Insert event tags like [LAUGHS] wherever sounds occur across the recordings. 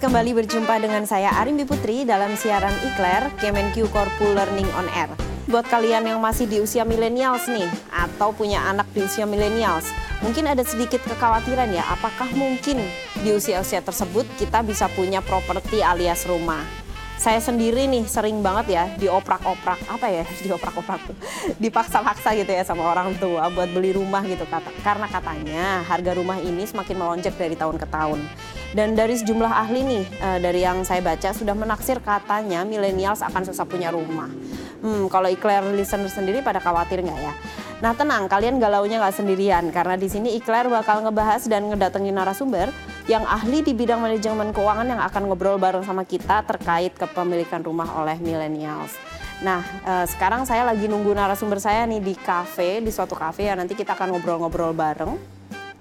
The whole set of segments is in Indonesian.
kembali berjumpa dengan saya Arimbi Putri dalam siaran Ikler Kemenq Korpu Learning on Air. Buat kalian yang masih di usia milenials nih, atau punya anak di usia milenials, mungkin ada sedikit kekhawatiran ya, apakah mungkin di usia-usia tersebut kita bisa punya properti alias rumah? saya sendiri nih sering banget ya dioprak-oprak apa ya [LAUGHS] dioprak-oprak tuh dipaksa-paksa gitu ya sama orang tua buat beli rumah gitu kata karena katanya harga rumah ini semakin melonjak dari tahun ke tahun dan dari sejumlah ahli nih uh, dari yang saya baca sudah menaksir katanya milenials akan susah punya rumah hmm kalau Eclair listener sendiri pada khawatir nggak ya Nah tenang, kalian galaunya nggak sendirian karena di sini Eclair bakal ngebahas dan ngedatengin narasumber yang ahli di bidang manajemen keuangan yang akan ngobrol bareng sama kita terkait kepemilikan rumah oleh millennials. Nah, eh, sekarang saya lagi nunggu narasumber saya nih di kafe, di suatu kafe ya nanti kita akan ngobrol-ngobrol bareng.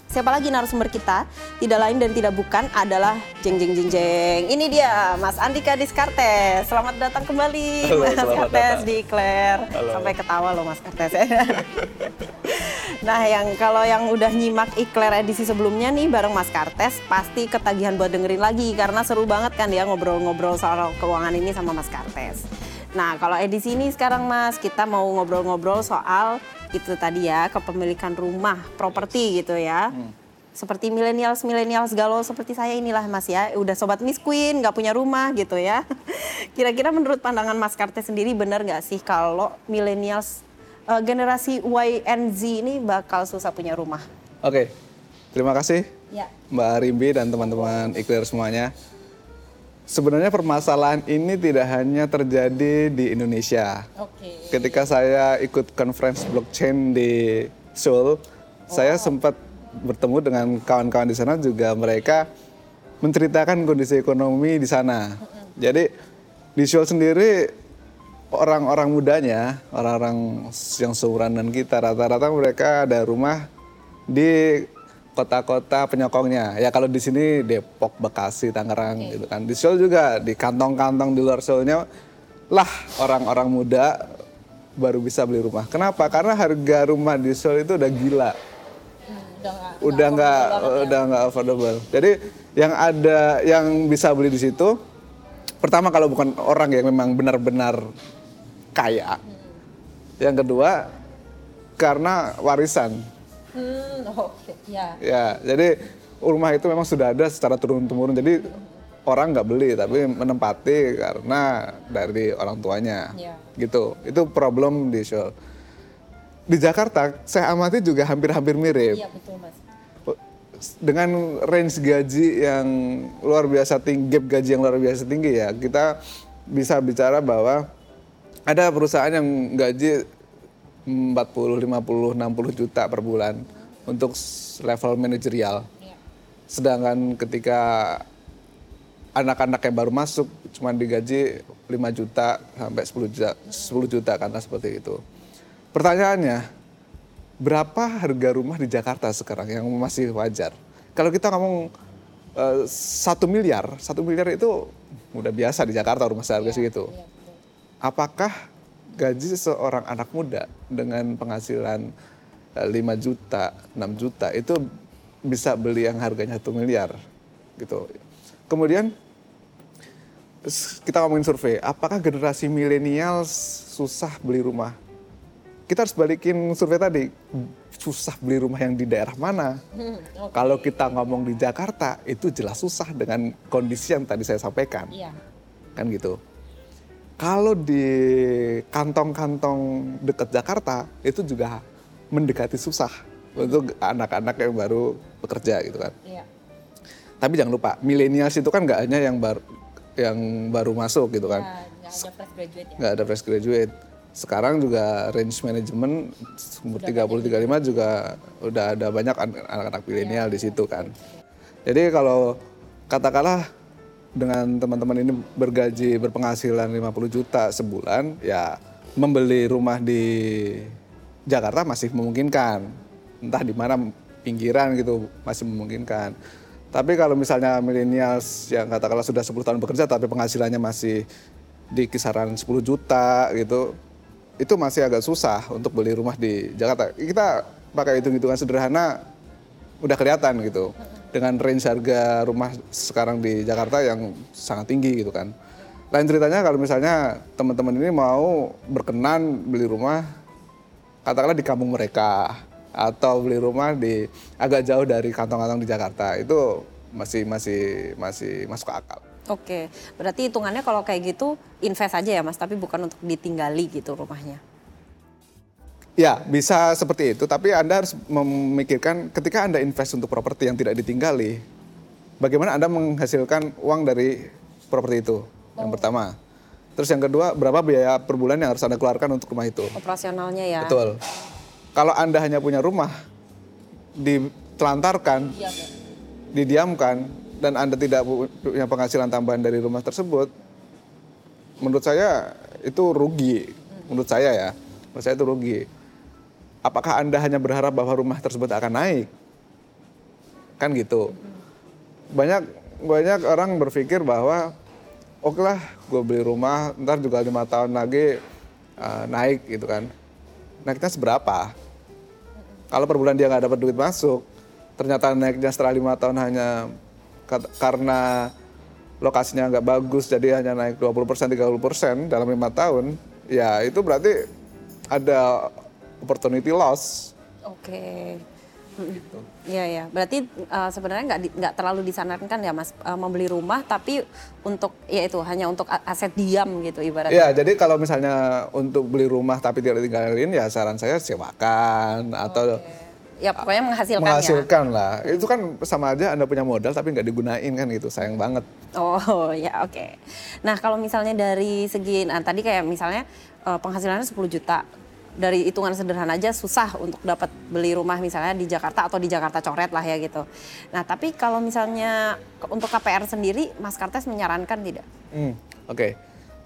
Siapa lagi narasumber kita? Tidak lain dan tidak bukan adalah jeng jeng jeng jeng. Ini dia Mas Andika Diskartes. Selamat datang kembali Halo, Mas Kartes di Claire. Sampai ketawa loh Mas Kartes. [LAUGHS] nah, yang kalau yang udah nyimak ikler edisi sebelumnya nih bareng Mas Kartes pasti ketagihan buat dengerin lagi karena seru banget kan dia ngobrol-ngobrol soal keuangan ini sama Mas Kartes. Nah, kalau edisi ini sekarang Mas, kita mau ngobrol-ngobrol soal itu tadi ya kepemilikan rumah, properti gitu ya. Hmm. Seperti milenials milenials galau seperti saya inilah Mas ya, udah sobat Miss Queen nggak punya rumah gitu ya. [LAUGHS] Kira-kira menurut pandangan Mas Karte sendiri benar nggak sih kalau milenials uh, generasi Y and Z ini bakal susah punya rumah? Oke, terima kasih ya. Mbak Rimbi dan teman-teman Iklir semuanya sebenarnya permasalahan ini tidak hanya terjadi di Indonesia. Okay. Ketika saya ikut conference blockchain di Seoul, oh. saya sempat bertemu dengan kawan-kawan di sana juga mereka menceritakan kondisi ekonomi di sana. Jadi di Seoul sendiri orang-orang mudanya, orang-orang yang seumuran dan kita rata-rata mereka ada rumah di kota-kota penyokongnya. Ya kalau di sini Depok, Bekasi, Tangerang okay. gitu kan. Di Seoul juga di kantong-kantong di luar Seoulnya lah orang-orang muda baru bisa beli rumah. Kenapa? Karena harga rumah di Seoul itu udah gila. Hmm, udah nggak udah nggak affordable. Jadi yang ada yang bisa beli di situ pertama kalau bukan orang yang memang benar-benar kaya. Hmm. Yang kedua karena warisan Hmm, oke, okay. ya. Ya, jadi rumah itu memang sudah ada secara turun-temurun. Jadi orang nggak beli tapi menempati karena dari orang tuanya. Ya. Gitu. Itu problem di show. Di Jakarta saya amati juga hampir-hampir mirip. Iya, betul, Mas. Dengan range gaji yang luar biasa tinggi, gap gaji yang luar biasa tinggi ya, kita bisa bicara bahwa ada perusahaan yang gaji 40, 50, 60 juta per bulan untuk level manajerial. Iya. Sedangkan ketika anak-anak yang baru masuk cuma digaji 5 juta sampai 10 juta, 10 juta karena seperti itu. Pertanyaannya, berapa harga rumah di Jakarta sekarang yang masih wajar? Kalau kita ngomong eh, satu uh, miliar, satu miliar itu udah biasa di Jakarta rumah seharga iya, segitu. Iya, Apakah gaji seorang anak muda dengan penghasilan 5 eh, juta, 6 juta itu bisa beli yang harganya 1 miliar gitu. Kemudian kita ngomongin survei, apakah generasi milenial susah beli rumah? Kita harus balikin survei tadi, susah beli rumah yang di daerah mana? [LAUGHS] Hmm, okay. Kalau kita ngomong di Jakarta, itu jelas susah dengan kondisi yang tadi saya sampaikan. Iya. Kan gitu. Kalau di kantong-kantong dekat Jakarta itu juga mendekati susah untuk anak-anak yang baru bekerja gitu kan. Iya. Tapi jangan lupa, milenials itu kan nggak hanya yang baru yang baru masuk gitu kan. Ya, nggak ada fresh graduate ya. Nggak ada fresh graduate. Sekarang juga range management umur 30 35 juga udah ada banyak anak-anak milenial ya, di situ kan. Jadi kalau katakanlah dengan teman-teman ini bergaji berpenghasilan 50 juta sebulan ya membeli rumah di Jakarta masih memungkinkan. Entah di mana pinggiran gitu masih memungkinkan. Tapi kalau misalnya milenials yang katakanlah sudah 10 tahun bekerja tapi penghasilannya masih di kisaran 10 juta gitu itu masih agak susah untuk beli rumah di Jakarta. Kita pakai hitung-hitungan sederhana udah kelihatan gitu dengan range harga rumah sekarang di Jakarta yang sangat tinggi gitu kan. Lain ceritanya kalau misalnya teman-teman ini mau berkenan beli rumah katakanlah di kampung mereka atau beli rumah di agak jauh dari kantong-kantong di Jakarta itu masih masih masih masuk akal. Oke, berarti hitungannya kalau kayak gitu invest aja ya Mas, tapi bukan untuk ditinggali gitu rumahnya. Ya, bisa seperti itu, tapi Anda harus memikirkan ketika Anda invest untuk properti yang tidak ditinggali, bagaimana Anda menghasilkan uang dari properti itu? Yang oh. pertama. Terus yang kedua, berapa biaya per bulan yang harus Anda keluarkan untuk rumah itu? Operasionalnya ya. Betul. Kalau Anda hanya punya rumah, ditelantarkan, ya, didiamkan, dan Anda tidak punya penghasilan tambahan dari rumah tersebut, menurut saya itu rugi. Menurut saya ya, menurut saya itu rugi. Apakah Anda hanya berharap bahwa rumah tersebut akan naik? Kan gitu. Banyak banyak orang berpikir bahwa oke lah gue beli rumah ntar juga lima tahun lagi uh, naik gitu kan naiknya seberapa kalau per bulan dia nggak dapat duit masuk ternyata naiknya setelah lima tahun hanya karena lokasinya nggak bagus jadi hanya naik 20 persen 30 persen dalam lima tahun ya itu berarti ada opportunity loss. Oke. Okay. Gitu. Iya ya, berarti uh, sebenarnya nggak nggak terlalu disarankan ya mas uh, membeli rumah, tapi untuk ya itu hanya untuk aset diam gitu ibaratnya. Iya, jadi kalau misalnya untuk beli rumah tapi tidak tinggalin ya saran saya sewakan atau okay ya pokoknya menghasilkan menghasilkan ya. lah itu kan sama aja anda punya modal tapi nggak digunain kan gitu sayang banget oh [LAUGHS] ya oke okay. nah kalau misalnya dari segi nah, tadi kayak misalnya uh, penghasilannya 10 juta dari hitungan sederhana aja susah untuk dapat beli rumah misalnya di Jakarta atau di Jakarta coret lah ya gitu. Nah tapi kalau misalnya untuk KPR sendiri, Mas Kartes menyarankan tidak? Hmm, Oke, okay.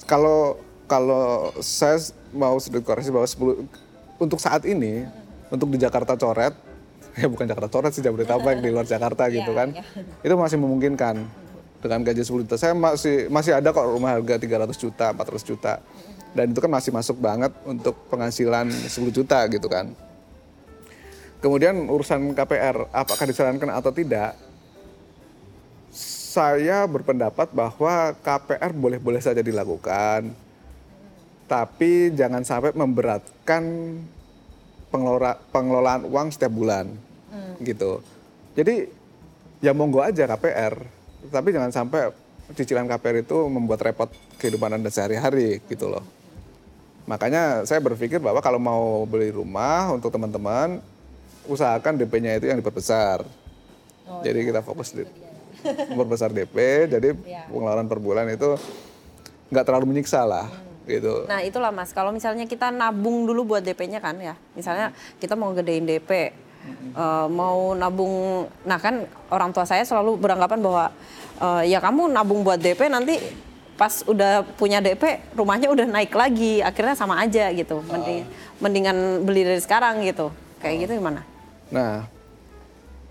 kalau kalau saya mau sedikit koreksi bahwa 10 untuk saat ini untuk di Jakarta coret [LAUGHS] ya bukan Jakarta coret sih Jabodetabek di luar Jakarta gitu iya, kan yeah. itu masih memungkinkan dengan gaji 10 juta saya masih masih ada kok rumah harga 300 juta 400 juta dan itu kan masih masuk banget untuk penghasilan 10 juta gitu kan kemudian urusan KPR apakah disarankan atau tidak saya berpendapat bahwa KPR boleh-boleh saja dilakukan tapi jangan sampai memberatkan pengelola, pengelolaan uang setiap bulan hmm. gitu. Jadi ya monggo aja KPR, tapi jangan sampai cicilan KPR itu membuat repot kehidupan anda sehari-hari gitu loh. Makanya saya berpikir bahwa kalau mau beli rumah untuk teman-teman usahakan DP-nya itu yang diperbesar. Oh, jadi iya. kita fokus di memperbesar DP, jadi ya. pengeluaran per bulan itu nggak terlalu menyiksa lah. Hmm gitu. Nah itulah mas, kalau misalnya kita nabung dulu buat DP-nya kan ya, misalnya kita mau gedein DP, uh, mau nabung, nah kan orang tua saya selalu beranggapan bahwa uh, ya kamu nabung buat DP nanti pas udah punya DP rumahnya udah naik lagi, akhirnya sama aja gitu, Mending, uh. mendingan beli dari sekarang gitu, kayak uh. gitu gimana? Nah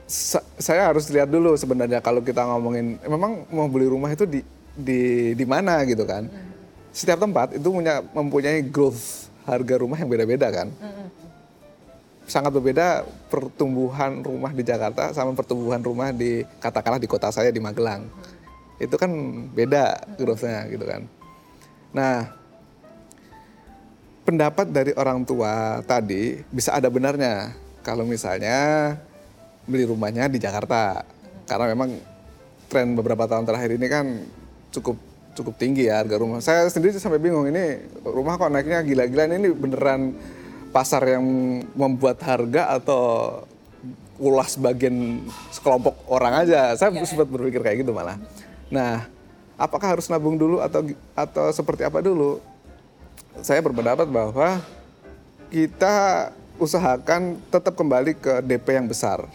sa saya harus lihat dulu sebenarnya kalau kita ngomongin, memang mau beli rumah itu di di di mana gitu kan? Hmm setiap tempat itu punya mempunyai growth harga rumah yang beda-beda kan. Sangat berbeda pertumbuhan rumah di Jakarta sama pertumbuhan rumah di katakanlah di kota saya di Magelang. Itu kan beda growth-nya gitu kan. Nah, pendapat dari orang tua tadi bisa ada benarnya kalau misalnya beli rumahnya di Jakarta. Karena memang tren beberapa tahun terakhir ini kan cukup cukup tinggi ya harga rumah. Saya sendiri sampai bingung ini rumah kok naiknya gila-gila ini beneran pasar yang membuat harga atau ulas bagian sekelompok orang aja. Saya ya, sempat berpikir kayak gitu malah. Nah, apakah harus nabung dulu atau atau seperti apa dulu? Saya berpendapat bahwa kita usahakan tetap kembali ke DP yang besar.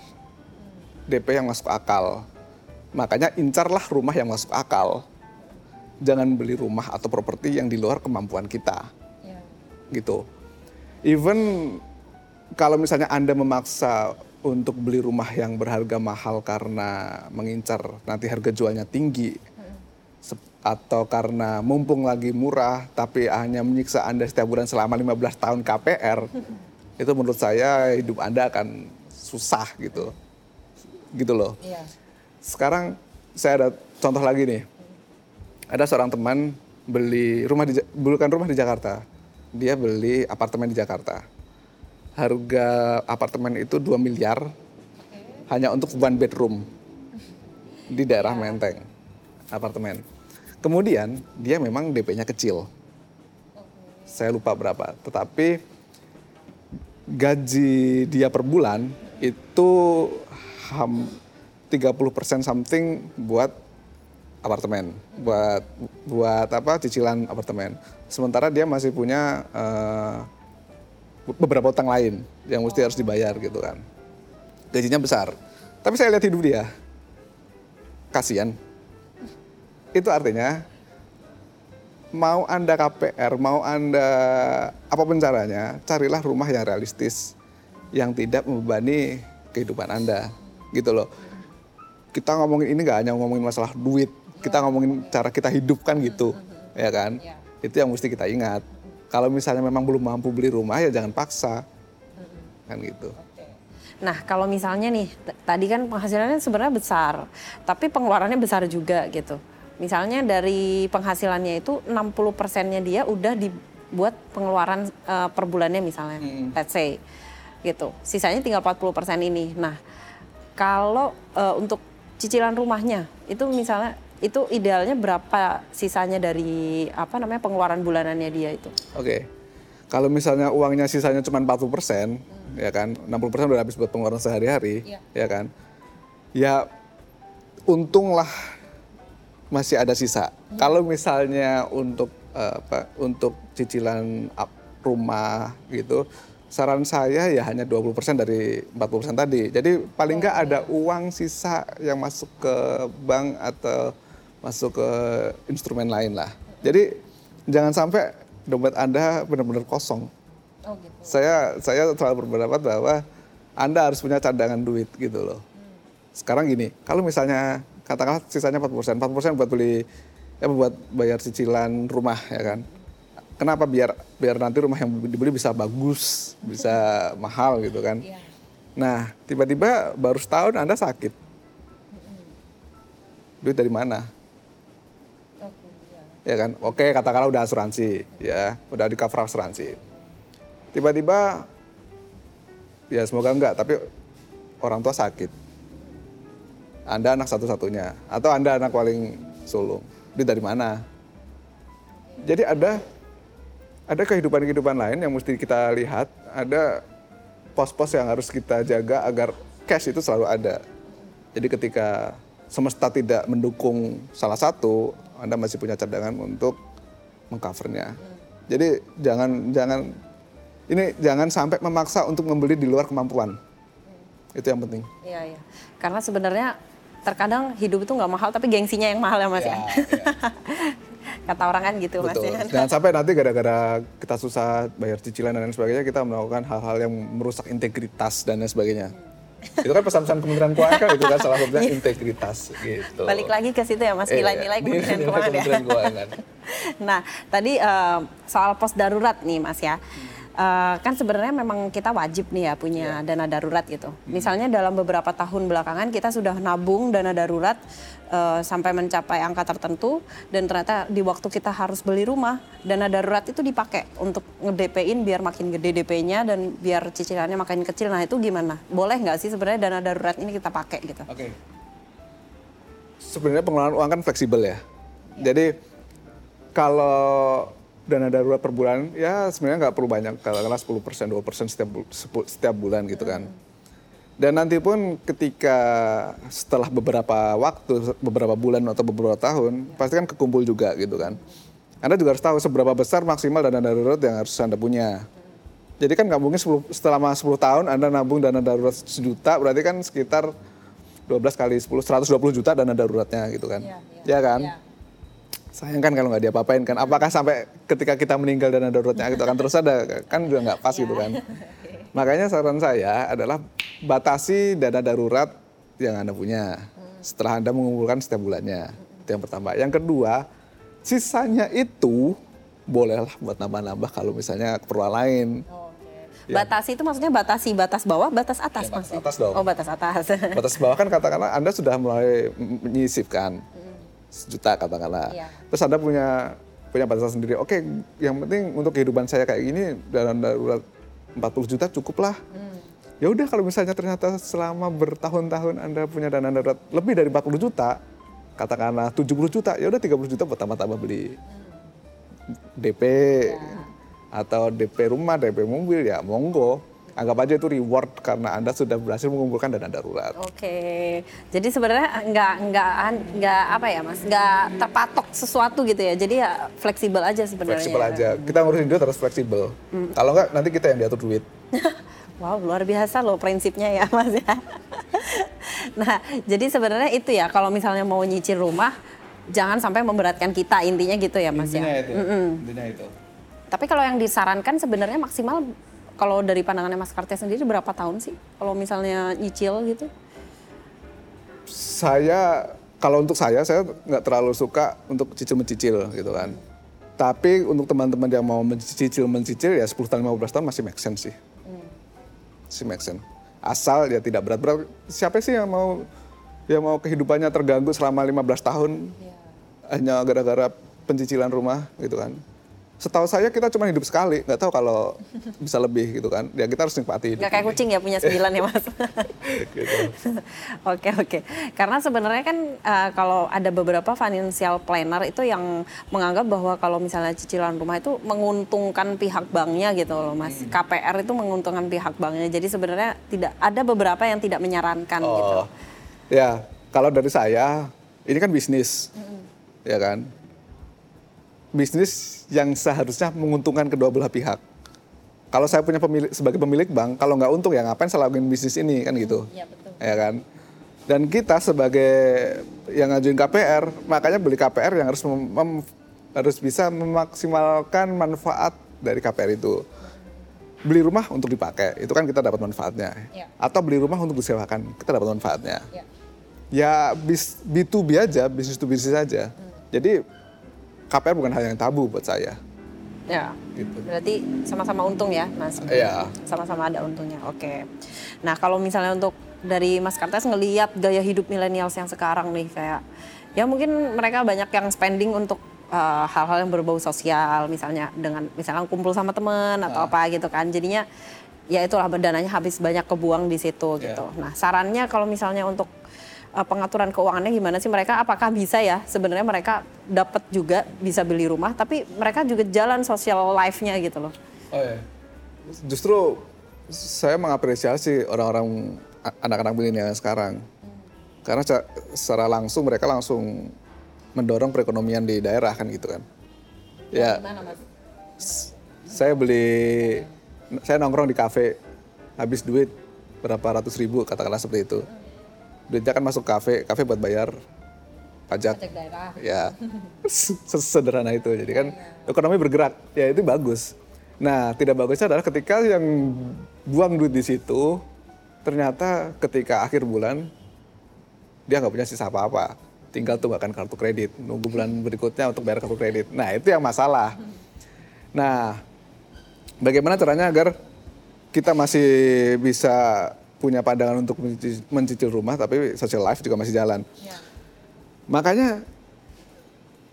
DP yang masuk akal. Makanya incarlah rumah yang masuk akal jangan beli rumah atau properti yang di luar kemampuan kita. Yeah. Gitu. Even kalau misalnya Anda memaksa untuk beli rumah yang berharga mahal karena mengincar nanti harga jualnya tinggi atau karena mumpung lagi murah tapi hanya menyiksa Anda setiap bulan selama 15 tahun KPR [LAUGHS] itu menurut saya hidup Anda akan susah gitu. Gitu loh. Yeah. Sekarang saya ada contoh lagi nih. Ada seorang teman beli rumah di bukan rumah di Jakarta. Dia beli apartemen di Jakarta. Harga apartemen itu 2 miliar okay. hanya untuk one bedroom di daerah ya. Menteng apartemen. Kemudian dia memang DP-nya kecil. Okay. Saya lupa berapa, tetapi gaji dia per bulan itu ham 30% something buat apartemen, buat buat apa cicilan apartemen. Sementara dia masih punya uh, beberapa utang lain yang mesti harus dibayar gitu kan. Gajinya besar. Tapi saya lihat hidup dia. Kasihan. Itu artinya mau Anda KPR, mau Anda apa pun caranya, carilah rumah yang realistis yang tidak membebani kehidupan Anda. Gitu loh kita ngomongin ini nggak hanya ngomongin masalah duit, kita ngomongin cara kita hidup kan gitu, ya kan? Ya. Itu yang mesti kita ingat. Kalau misalnya memang belum mampu beli rumah ya jangan paksa, kan gitu. Nah, kalau misalnya nih, tadi kan penghasilannya sebenarnya besar, tapi pengeluarannya besar juga gitu. Misalnya dari penghasilannya itu 60 persennya dia udah dibuat pengeluaran uh, per bulannya misalnya, hmm. let's say gitu. Sisanya tinggal 40 persen ini. Nah, kalau uh, untuk cicilan rumahnya itu misalnya itu idealnya berapa sisanya dari apa namanya pengeluaran bulanannya dia itu? Oke. Okay. Kalau misalnya uangnya sisanya cuma 40 persen, hmm. ya kan, 60 persen udah habis buat pengeluaran sehari-hari, ya. ya kan, ya untunglah masih ada sisa. Hmm. Kalau misalnya untuk uh, apa, untuk cicilan rumah gitu, saran saya ya hanya 20% dari 40% tadi. Jadi paling nggak ada uang sisa yang masuk ke bank atau masuk ke instrumen lain lah. Jadi jangan sampai dompet Anda benar-benar kosong. Oh gitu. Saya saya selalu berpendapat bahwa Anda harus punya cadangan duit gitu loh. Sekarang gini, kalau misalnya katakanlah sisanya 4%, 4% buat beli ya buat bayar cicilan rumah ya kan Kenapa biar biar nanti rumah yang dibeli bisa bagus, bisa [LAUGHS] mahal gitu kan? Iya. Nah, tiba-tiba baru setahun Anda sakit. Duit dari mana? Ya kan? Oke katakanlah udah asuransi ya. Udah di cover asuransi. Tiba-tiba ya semoga enggak tapi orang tua sakit. Anda anak satu-satunya atau anda anak paling sulung. Duit dari mana? Jadi ada ada kehidupan-kehidupan lain yang mesti kita lihat, ada pos-pos yang harus kita jaga agar cash itu selalu ada. Jadi ketika semesta tidak mendukung salah satu, Anda masih punya cadangan untuk mengcovernya. Jadi jangan jangan ini jangan sampai memaksa untuk membeli di luar kemampuan. Itu yang penting. Iya, iya. Karena sebenarnya terkadang hidup itu nggak mahal tapi gengsinya yang mahal ya Mas ya. ya. ya. [LAUGHS] kata orang kan gitu Betul. mas jangan sampai nanti gara-gara kita susah bayar cicilan dan lain sebagainya kita melakukan hal-hal yang merusak integritas dan lain sebagainya hmm. Itu kan pesan-pesan Kementerian Keuangan itu kan salah satunya integritas gitu. Balik lagi ke situ ya mas. Iya, nilai-nilai Kementerian Keuangan ya [LAUGHS] nah tadi uh, soal pos darurat nih mas ya. Hmm uh, kan sebenarnya memang kita wajib nih ya punya yeah. dana darurat gitu. Hmm. Misalnya dalam beberapa tahun belakangan kita sudah nabung dana darurat uh, sampai mencapai angka tertentu dan ternyata di waktu kita harus beli rumah, dana darurat itu dipakai untuk ngedp biar makin gede DP-nya dan biar cicilannya makin kecil. Nah, itu gimana? Boleh nggak sih sebenarnya dana darurat ini kita pakai gitu? Oke. Okay. Sebenarnya pengelolaan uang kan fleksibel ya. Yeah. Jadi kalau dana darurat per bulan ya sebenarnya nggak perlu banyak katakanlah 10 persen 2 persen setiap setiap bulan gitu kan. Dan nanti pun ketika setelah beberapa waktu beberapa bulan atau beberapa tahun pasti kan kekumpul juga gitu kan. Anda juga harus tahu seberapa besar maksimal dana darurat yang harus anda punya. Jadi kan nggak mungkin 10, selama 10 tahun anda nabung dana darurat sejuta berarti kan sekitar 12 kali 10 120 juta dana daruratnya gitu kan. Ya, ya. ya kan? Ya sayang kan kalau nggak diapa-apain kan apakah sampai ketika kita meninggal dana daruratnya itu akan terus ada kan juga nggak pas gitu kan makanya saran saya adalah batasi dana darurat yang anda punya setelah anda mengumpulkan setiap bulannya itu yang pertama yang kedua sisanya itu bolehlah buat nambah-nambah kalau misalnya keperluan lain Ya. Batasi itu maksudnya batasi batas bawah, batas atas ya, batas maksudnya? atas dong. Oh, batas atas. batas bawah kan katakanlah Anda sudah mulai menyisipkan. Sejuta katakanlah. Ya. Terus Anda punya punya batasan sendiri. Oke, yang penting untuk kehidupan saya kayak gini dalam darurat 40 juta cukup lah. Hmm. Ya udah kalau misalnya ternyata selama bertahun-tahun Anda punya dana darurat lebih dari 40 juta, katakanlah 70 juta, ya udah 30 juta buat tambah-tambah beli. DP. Ya atau DP rumah, DP mobil ya monggo. Anggap aja itu reward karena Anda sudah berhasil mengumpulkan dana darurat. Oke, jadi sebenarnya nggak nggak nggak apa ya mas, nggak terpatok sesuatu gitu ya. Jadi ya fleksibel aja sebenarnya. Fleksibel aja. Kita ngurusin duit harus fleksibel. Hmm. Kalau nggak nanti kita yang diatur duit. [LAUGHS] wow, luar biasa loh prinsipnya ya mas ya. [LAUGHS] nah, jadi sebenarnya itu ya kalau misalnya mau nyicil rumah, jangan sampai memberatkan kita intinya gitu ya mas intinya ya. Itu. Mm -mm. Intinya itu. Tapi kalau yang disarankan sebenarnya maksimal kalau dari pandangannya Mas Kartia sendiri berapa tahun sih kalau misalnya nyicil gitu? Saya kalau untuk saya saya nggak terlalu suka untuk cicil mencicil gitu kan. Tapi untuk teman-teman yang mau mencicil mencicil ya 10 tahun 15 tahun masih make sense sih. Hmm. Masih make sense. Asal ya tidak berat-berat. Siapa sih yang mau yang mau kehidupannya terganggu selama 15 tahun yeah. hanya gara-gara pencicilan rumah gitu kan setahu saya kita cuma hidup sekali, nggak tahu kalau bisa lebih gitu kan. Ya kita harus nikmati. Nggak kayak kucing ya punya sembilan ya mas. gitu. [LAUGHS] Oke oke. Karena sebenarnya kan uh, kalau ada beberapa financial planner itu yang menganggap bahwa kalau misalnya cicilan rumah itu menguntungkan pihak banknya gitu loh mas. Hmm. KPR itu menguntungkan pihak banknya. Jadi sebenarnya tidak ada beberapa yang tidak menyarankan oh. gitu. Ya kalau dari saya ini kan bisnis, hmm. ya kan bisnis yang seharusnya menguntungkan kedua belah pihak. Kalau saya punya pemilik sebagai pemilik bank, kalau nggak untung ya ngapain saya lakuin bisnis ini kan gitu, ya, betul. ya kan. Dan kita sebagai yang ngajuin KPR, makanya beli KPR yang harus mem, harus bisa memaksimalkan manfaat dari KPR itu. Beli rumah untuk dipakai, itu kan kita dapat manfaatnya. Ya. Atau beli rumah untuk disewakan, kita dapat manfaatnya. Ya, ya B2B aja, bisnis to bisnis aja. Hmm. Jadi KPR bukan hal yang tabu buat saya. Ya, gitu. berarti sama-sama untung ya, Mas? Iya. Sama-sama ada untungnya, oke. Nah, kalau misalnya untuk dari Mas Kartes ngeliat gaya hidup milenial yang sekarang nih, kayak ya mungkin mereka banyak yang spending untuk eh, hal-hal uh, yang berbau sosial, misalnya dengan misalnya kumpul sama teman atau ah. apa gitu kan, jadinya ya itulah dananya habis banyak kebuang di situ yeah. gitu. Nah, sarannya kalau misalnya untuk pengaturan keuangannya gimana sih mereka apakah bisa ya sebenarnya mereka dapat juga bisa beli rumah tapi mereka juga jalan social life-nya gitu loh. Oh ya. Justru saya mengapresiasi orang-orang anak-anak milenial sekarang. Karena secara langsung mereka langsung mendorong perekonomian di daerah kan gitu kan. Ya. Gimana, Mas? Saya beli saya nongkrong di kafe habis duit berapa ratus ribu katakanlah seperti itu duitnya kan masuk kafe, kafe buat bayar pajak. Pajak daerah. Ya, [LAUGHS] sederhana itu. Jadi kan ya, ya. ekonomi bergerak, ya itu bagus. Nah, tidak bagusnya adalah ketika yang buang duit di situ, ternyata ketika akhir bulan dia nggak punya sisa apa-apa. Tinggal tuh bahkan kartu kredit, nunggu bulan berikutnya untuk bayar kartu kredit. Nah, itu yang masalah. Nah, bagaimana caranya agar kita masih bisa punya pandangan untuk mencicil rumah, tapi social life juga masih jalan. Ya. Makanya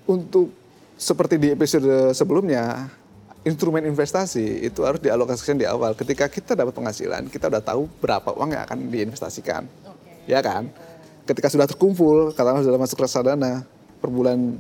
untuk seperti di episode sebelumnya, instrumen investasi itu harus dialokasikan di awal. Ketika kita dapat penghasilan, kita udah tahu berapa uang yang akan diinvestasikan, okay. ya kan? Ketika sudah terkumpul, katakanlah sudah masuk reksadana per bulan,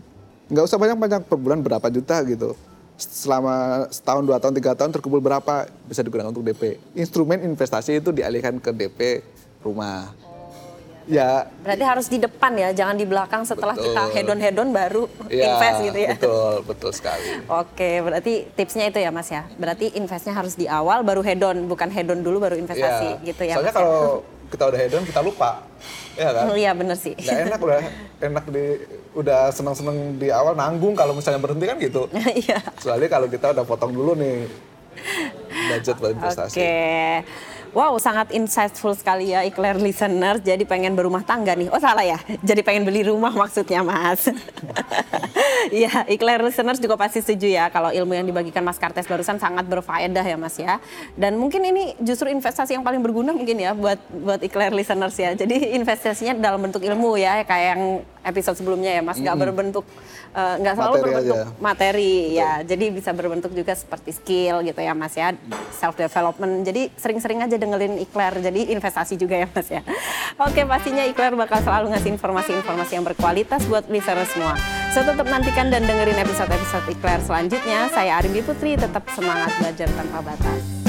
nggak usah banyak-banyak per bulan berapa juta gitu selama setahun, dua tahun, tiga tahun terkumpul berapa bisa digunakan untuk DP. Instrumen investasi itu dialihkan ke DP rumah. Oh, iya. Ya. Berarti harus di depan ya, jangan di belakang setelah betul. kita hedon hedon baru ya, invest gitu ya. Betul, betul sekali. Oke, berarti tipsnya itu ya Mas ya. Berarti investnya harus di awal baru hedon, bukan hedon dulu baru investasi ya. gitu ya. Soalnya kalau kita udah hedon kita lupa. Iya kan? [LAUGHS] Iya bener sih. Gak enak udah enak di udah seneng-seneng di awal nanggung kalau misalnya berhenti kan gitu. [LAUGHS] Iya. Soalnya kalau kita udah potong dulu nih budget buat investasi. Oke. Okay. Wow, sangat insightful sekali ya Ikler listener. Jadi pengen berumah tangga nih. Oh salah ya? Jadi pengen beli rumah maksudnya Mas. [LAUGHS] Iya, Ikler listeners juga pasti setuju ya kalau ilmu yang dibagikan Mas Kartes barusan sangat berfaedah ya Mas ya. Dan mungkin ini justru investasi yang paling berguna mungkin ya buat buat Ikler listeners ya. Jadi investasinya dalam bentuk ilmu ya kayak yang episode sebelumnya ya Mas, nggak hmm. berbentuk eh, nggak uh, selalu materi berbentuk aja. materi Betul. ya. Jadi bisa berbentuk juga seperti skill gitu ya Mas ya, self development. Jadi sering-sering aja dengerin Ikler. Jadi investasi juga ya Mas ya. Oke, pastinya Ikler bakal selalu ngasih informasi-informasi yang berkualitas buat listeners semua. So tetap nantikan dan dengerin episode-episode Ikler selanjutnya. Saya Arimbi Putri, tetap semangat belajar tanpa batas.